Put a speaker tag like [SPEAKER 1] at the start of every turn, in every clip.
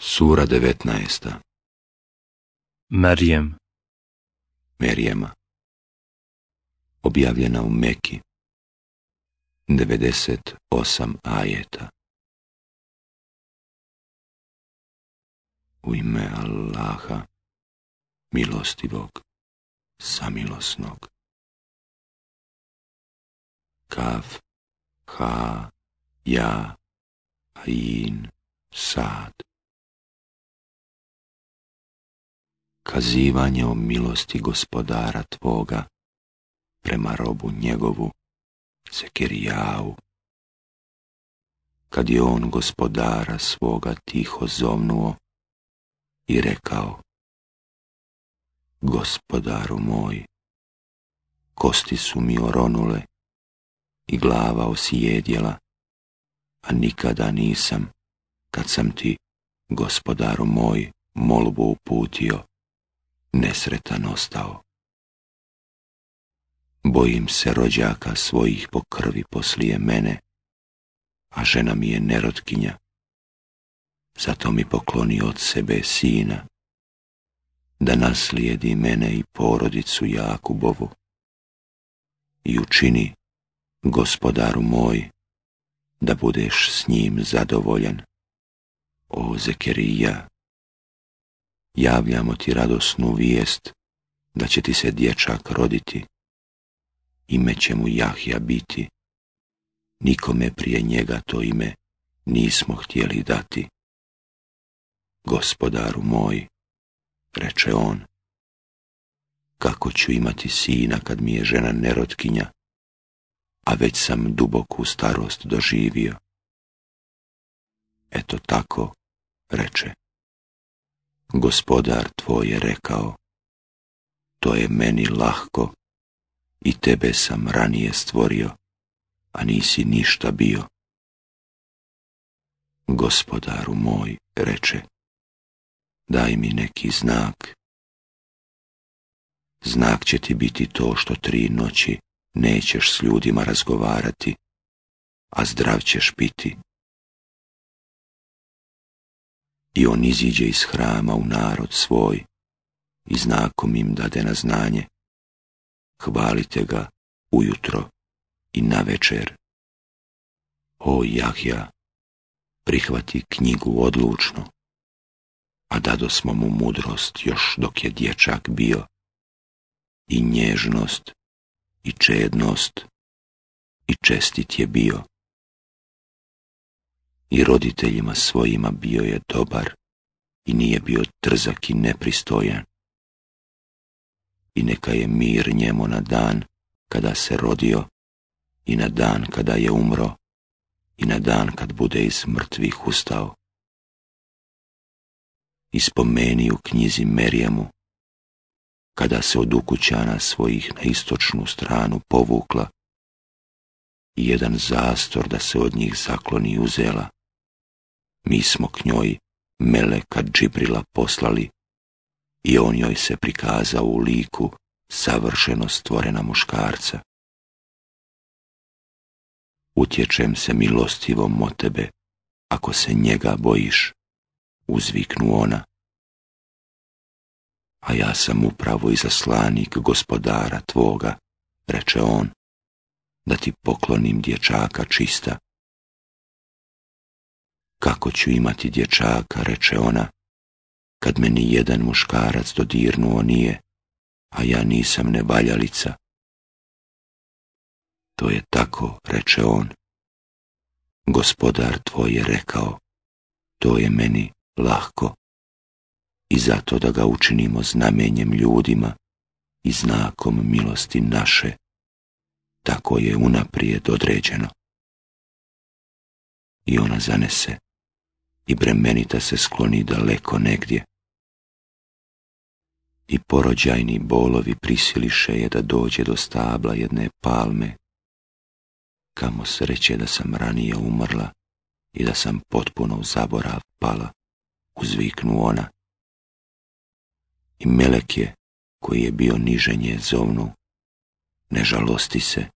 [SPEAKER 1] Sura 19. Marijem. Merijema. Objavljena u Meki. 98 ajeta. U ime Allaha, milostivog, samilosnog. Kaf, ha, ja, ain, sad. kazivanje o milosti gospodara tvoga prema robu njegovu, Sekirijavu. Kad je on gospodara svoga tiho zovnuo i rekao, Gospodaru moj, kosti su mi oronule i glava osjedjela, a nikada nisam, kad sam ti, gospodaru moj, molbu uputio, nesretan ostao. Bojim se rođaka svojih po krvi poslije mene, a žena mi je nerotkinja. Zato mi pokloni od sebe sina, da naslijedi mene i porodicu Jakubovu. I učini, gospodaru moj, da budeš s njim zadovoljan. O Zekerija, javljamo ti radosnu vijest da će ti se dječak roditi. Ime će mu Jahja biti. Nikome prije njega to ime nismo htjeli dati. Gospodaru moj, reče on, kako ću imati sina kad mi je žena nerotkinja, a već sam duboku starost doživio. Eto tako, reče gospodar tvoj je rekao, to je meni lahko i tebe sam ranije stvorio, a nisi ništa bio. Gospodaru moj, reče, daj mi neki znak. Znak će ti biti to što tri noći nećeš s ljudima razgovarati, a zdrav ćeš biti i on iziđe iz hrama u narod svoj i znakom im dade na znanje. Hvalite ga ujutro i na večer. O Jahja, prihvati knjigu odlučno, a dado smo mu mudrost još dok je dječak bio, i nježnost, i čednost, i čestit je bio i roditeljima svojima bio je dobar i nije bio trzak i nepristojan. I neka je mir njemu na dan kada se rodio i na dan kada je umro i na dan kad bude iz mrtvih ustao. spomeni u knjizi Merijemu, kada se od ukućana svojih na istočnu stranu povukla i jedan zastor da se od njih zakloni uzela mi smo k njoj Meleka Džibrila poslali i on joj se prikazao u liku savršeno stvorena muškarca. Utječem se milostivom o tebe, ako se njega bojiš, uzviknu ona. A ja sam upravo zaslanik gospodara tvoga, reče on, da ti poklonim dječaka čista, kako ću imati dječaka, reče ona, kad me ni jedan muškarac dodirnuo nije, a ja nisam nevaljalica. To je tako, reče on. Gospodar tvoj je rekao, to je meni lahko. I zato da ga učinimo znamenjem ljudima i znakom milosti naše, tako je unaprijed određeno. I ona zanese i bremenita se skloni daleko negdje. I porođajni bolovi prisiliše je da dođe do stabla jedne palme, kamo sreće da sam ranije umrla i da sam potpuno u zaborav pala, uzviknu ona. I Melek je, koji je bio niže nje, zovnu, ne žalosti se,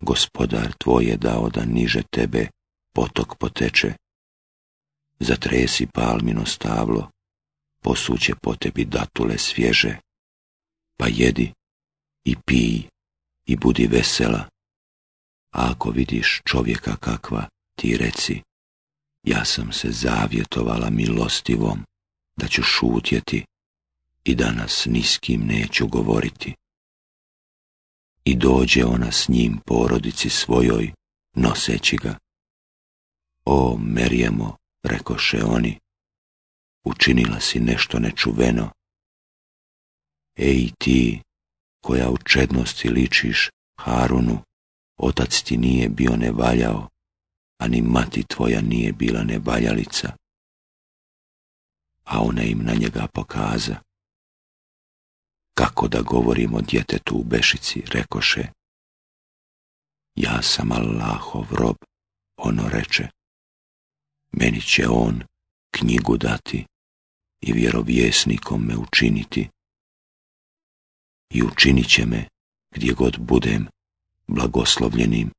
[SPEAKER 1] gospodar tvoj je dao da niže tebe potok poteče, zatresi palmino stavlo, posuće po tebi datule svježe, pa jedi i pij i budi vesela. A ako vidiš čovjeka kakva, ti reci, ja sam se zavjetovala milostivom da ću šutjeti i danas ni s kim neću govoriti. I dođe ona s njim porodici svojoj, noseći ga. O, Merjemo, rekoše oni, učinila si nešto nečuveno. Ej ti, koja u čednosti ličiš Harunu, otac ti nije bio nevaljao, a ni mati tvoja nije bila nevaljalica. A ona im na njega pokaza. Kako da govorimo djetetu u Bešici, rekoše. Ja sam Allahov rob, ono reče meni će on knjigu dati i vjerovjesnikom me učiniti. I učinit će me, gdje god budem, blagoslovljenim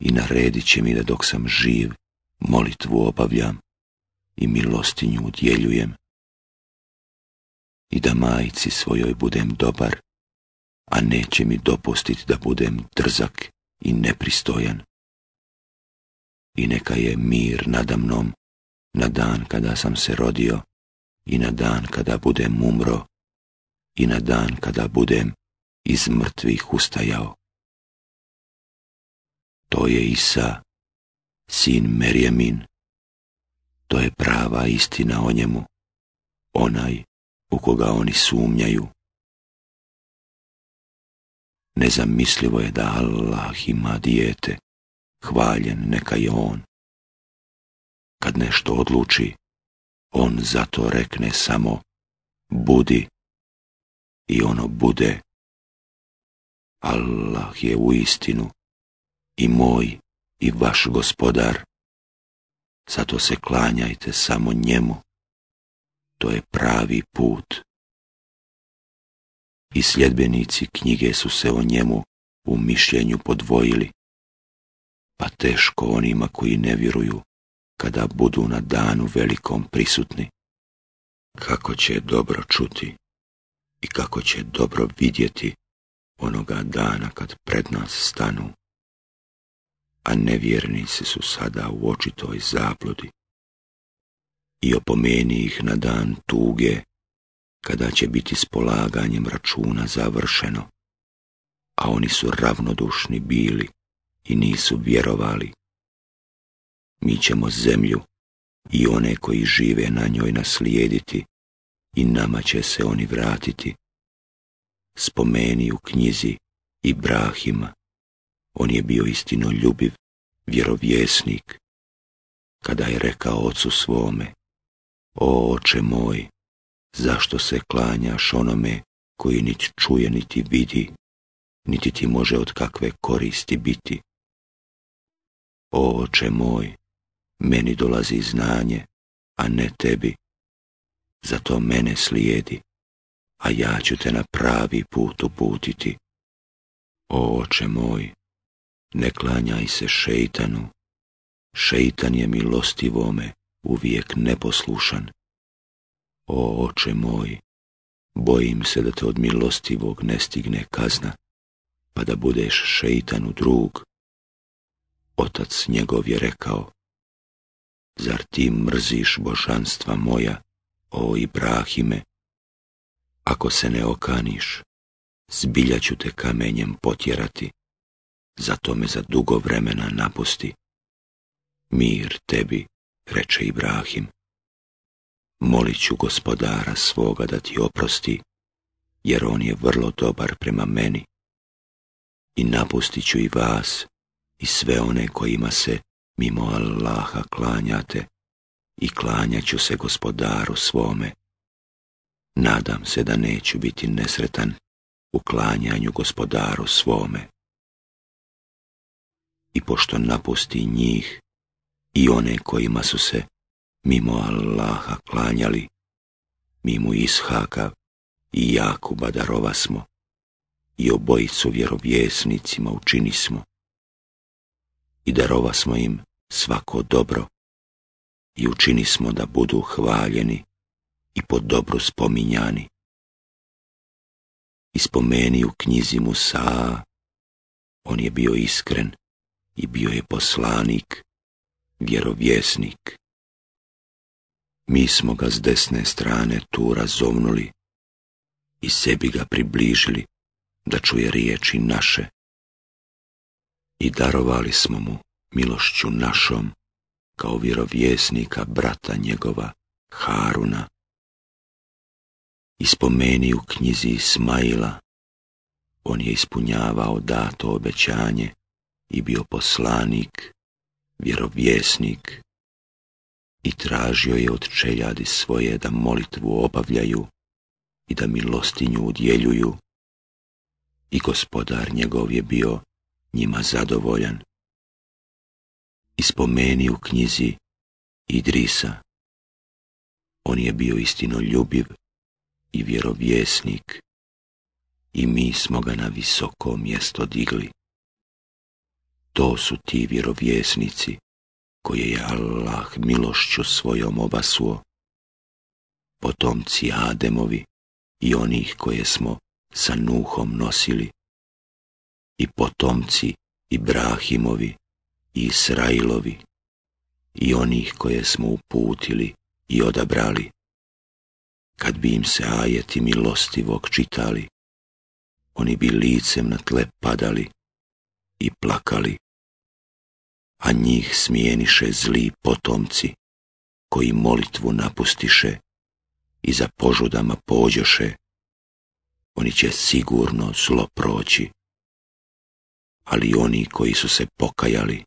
[SPEAKER 1] i naredit će mi da dok sam živ molitvu obavljam i milostinju udjeljujem i da majici svojoj budem dobar, a neće mi dopustiti da budem drzak i nepristojan i neka je mir mnom, na dan kada sam se rodio i na dan kada budem umro i na dan kada budem iz mrtvih ustajao. To je Isa, sin Merjemin. To je prava istina o njemu, onaj u koga oni sumnjaju. Nezamislivo je da Allah ima dijete hvaljen neka je on. Kad nešto odluči, on zato rekne samo budi i ono bude. Allah je u istinu i moj i vaš gospodar. Zato se klanjajte samo njemu. To je pravi put. I sljedbenici knjige su se o njemu u mišljenju podvojili pa teško onima koji ne vjeruju kada budu na danu velikom prisutni. Kako će dobro čuti i kako će dobro vidjeti onoga dana kad pred nas stanu, a nevjernici su sada u očitoj zabludi i opomeni ih na dan tuge, kada će biti s polaganjem računa završeno, a oni su ravnodušni bili i nisu vjerovali. Mi ćemo zemlju i one koji žive na njoj naslijediti i nama će se oni vratiti. Spomeni u knjizi Ibrahima. On je bio istino ljubiv, vjerovjesnik. Kada je rekao ocu svome, O oče moj, zašto se klanjaš onome koji nić čuje niti vidi, niti ti može od kakve koristi biti? O oče moj, meni dolazi znanje, a ne tebi. Zato mene slijedi, a ja ću te na pravi put uputiti. O oče moj, ne klanjaj se šeitanu. Šeitan je milostivome uvijek neposlušan. O oče moj, bojim se da te od milostivog ne stigne kazna, pa da budeš šeitanu drug otac njegov je rekao, Zar ti mrziš božanstva moja, o Ibrahime? Ako se ne okaniš, zbilja ću te kamenjem potjerati, zato me za dugo vremena napusti. Mir tebi, reče Ibrahim. Molit ću gospodara svoga da ti oprosti, jer on je vrlo dobar prema meni. I napustit ću i vas, i sve one kojima se mimo Allaha klanjate i klanjaću se gospodaru svome. Nadam se da neću biti nesretan u klanjanju gospodaru svome. I pošto napusti njih i one kojima su se mimo Allaha klanjali, mimo Ishaka i Jakuba darova smo i obojicu vjerovjesnicima učinismo, i darova smo im svako dobro i učini smo da budu hvaljeni i po dobru spominjani. spomeni u knjizi Musa, on je bio iskren i bio je poslanik, vjerovjesnik. Mi smo ga s desne strane tu razovnuli i sebi ga približili da čuje riječi naše i darovali smo mu milošću našom kao vjerovjesnika brata njegova Haruna. Ispomeni u knjizi Ismaila, on je ispunjavao dato obećanje i bio poslanik, vjerovjesnik i tražio je od čeljadi svoje da molitvu obavljaju i da milostinju udjeljuju. I gospodar njegov je bio njima zadovoljan. Ispomeni u knjizi Idrisa. On je bio istino ljubiv i vjerovjesnik i mi smo ga na visoko mjesto digli. To su ti vjerovjesnici koje je Allah milošću svojom obasuo. Potomci Ademovi i onih koje smo sa nuhom nosili i potomci Ibrahimovi i Israilovi i onih koje smo uputili i odabrali. Kad bi im se ajeti milostivog čitali, oni bi licem na tle padali i plakali, a njih smijeniše zli potomci koji molitvu napustiše i za požudama pođoše, oni će sigurno zlo proći ali oni koji su se pokajali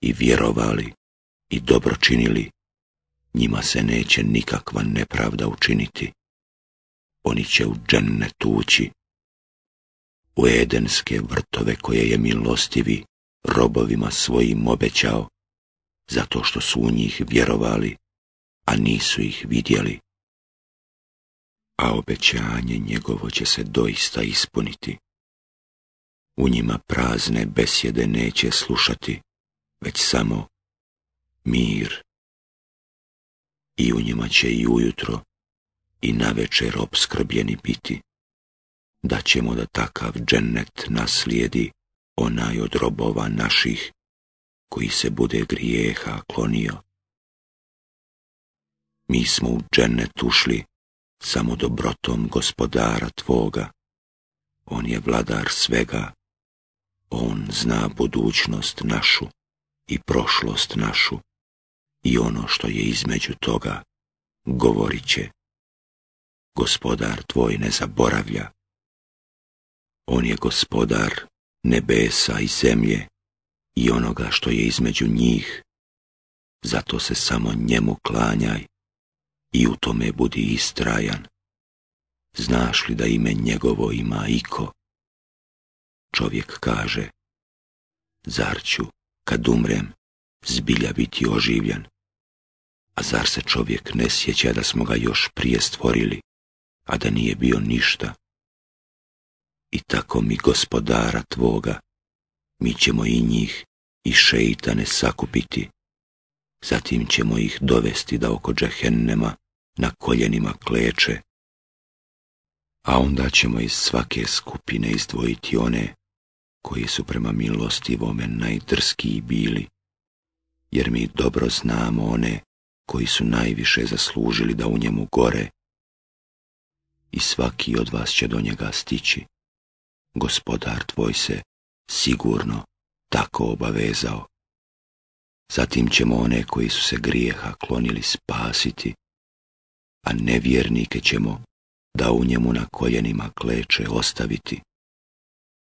[SPEAKER 1] i vjerovali i dobro činili, njima se neće nikakva nepravda učiniti. Oni će u dženne tući, u edenske vrtove koje je milostivi robovima svojim obećao, zato što su u njih vjerovali, a nisu ih vidjeli. A obećanje njegovo će se doista ispuniti u njima prazne besjede neće slušati, već samo mir. I u njima će i ujutro i na večer obskrbljeni biti, da ćemo da takav džennet naslijedi onaj od robova naših, koji se bude grijeha klonio. Mi smo u džennet ušli samo dobrotom gospodara Tvoga. On je vladar svega on zna budućnost našu i prošlost našu i ono što je između toga, govorit će. Gospodar tvoj ne zaboravlja. On je gospodar nebesa i zemlje i onoga što je između njih. Zato se samo njemu klanjaj i u tome budi istrajan. Znaš li da ime njegovo ima iko? čovjek kaže, zar ću, kad umrem, zbilja biti oživljen? A zar se čovjek ne sjeća da smo ga još prije stvorili, a da nije bio ništa? I tako mi gospodara tvoga, mi ćemo i njih i šeitane sakupiti, zatim ćemo ih dovesti da oko džehennema na koljenima kleče, a onda ćemo iz svake skupine izdvojiti one koji su prema milosti vome najdrskiji bili, jer mi dobro znamo one koji su najviše zaslužili da u njemu gore i svaki od vas će do njega stići. Gospodar tvoj se sigurno tako obavezao. Zatim ćemo one koji su se grijeha klonili spasiti, a nevjernike ćemo da u njemu na koljenima kleče ostaviti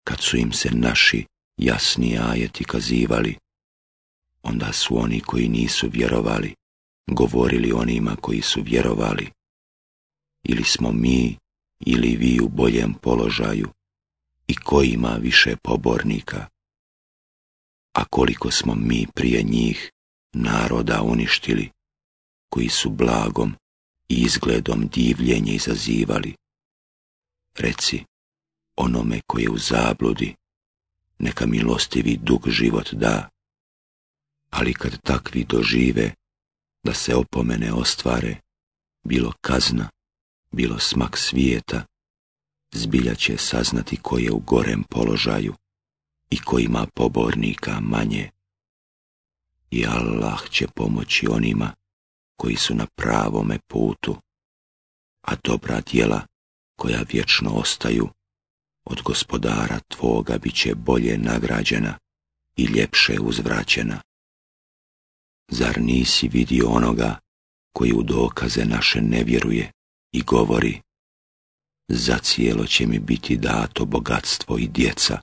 [SPEAKER 1] kad su im se naši jasni ajeti kazivali, onda su oni koji nisu vjerovali govorili onima koji su vjerovali. Ili smo mi ili vi u boljem položaju i ko ima više pobornika. A koliko smo mi prije njih naroda uništili, koji su blagom i izgledom divljenje izazivali. Reci, onome koji je u zabludi, neka milostivi dug život da. Ali kad takvi dožive, da se opomene ostvare, bilo kazna, bilo smak svijeta, zbilja će saznati ko je u gorem položaju i ko ima pobornika manje. I Allah će pomoći onima koji su na pravome putu, a dobra djela koja vječno ostaju od gospodara tvoga bit će bolje nagrađena i ljepše uzvraćena. Zar nisi vidio onoga koji u dokaze naše ne vjeruje i govori za cijelo će mi biti dato bogatstvo i djeca,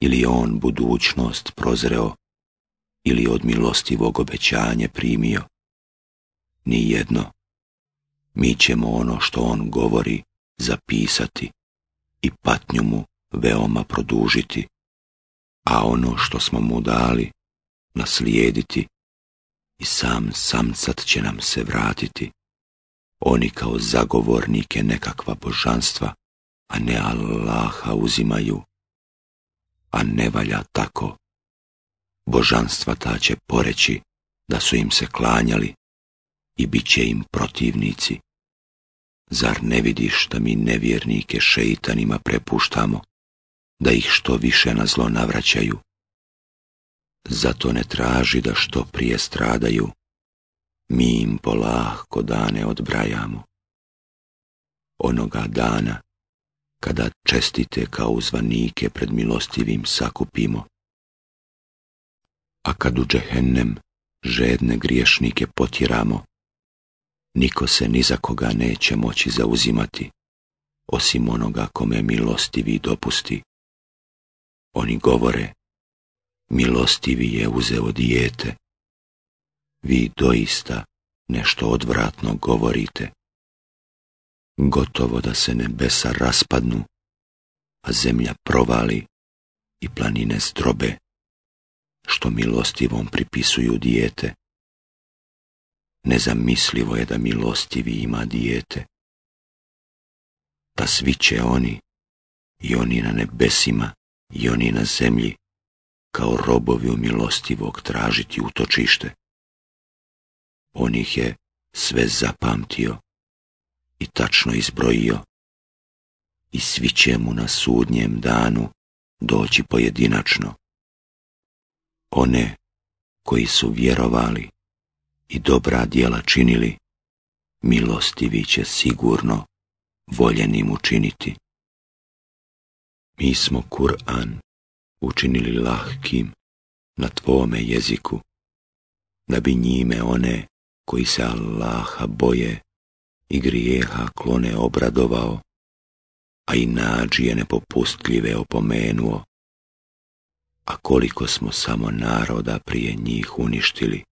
[SPEAKER 1] ili on budućnost prozreo, ili od milostivog obećanje primio. Ni jedno, mi ćemo ono što on govori zapisati i patnju mu veoma produžiti, a ono što smo mu dali naslijediti i sam samcat će nam se vratiti. Oni kao zagovornike nekakva božanstva, a ne Allaha uzimaju, a ne valja tako. Božanstva ta će poreći da su im se klanjali i bit će im protivnici. Zar ne vidiš da mi nevjernike šeitanima prepuštamo, da ih što više na zlo navraćaju? Zato ne traži da što prije stradaju, mi im polahko dane odbrajamo. Onoga dana, kada čestite kao uzvanike pred milostivim sakupimo, a kad u džehennem žedne griješnike potjeramo, niko se ni za koga neće moći zauzimati, osim onoga kome milostivi dopusti. Oni govore, milostivi je uzeo dijete. Vi doista nešto odvratno govorite. Gotovo da se nebesa raspadnu, a zemlja provali i planine zdrobe, što milostivom pripisuju dijete nezamislivo je da milostivi ima dijete. Pa svi će oni, i oni na nebesima, i oni na zemlji, kao robovi u milostivog tražiti utočište. On ih je sve zapamtio i tačno izbrojio i svi će mu na sudnjem danu doći pojedinačno. One koji su vjerovali i dobra djela činili, milostivi će sigurno voljenim učiniti. Mi smo Kur'an učinili lahkim na tvome jeziku, da bi njime one koji se Allaha boje i grijeha klone obradovao, a i je nepopustljive opomenuo, a koliko smo samo naroda prije njih uništili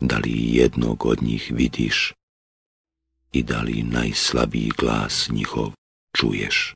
[SPEAKER 1] da li jednog od njih vidiš i da li najslabiji glas njihov čuješ.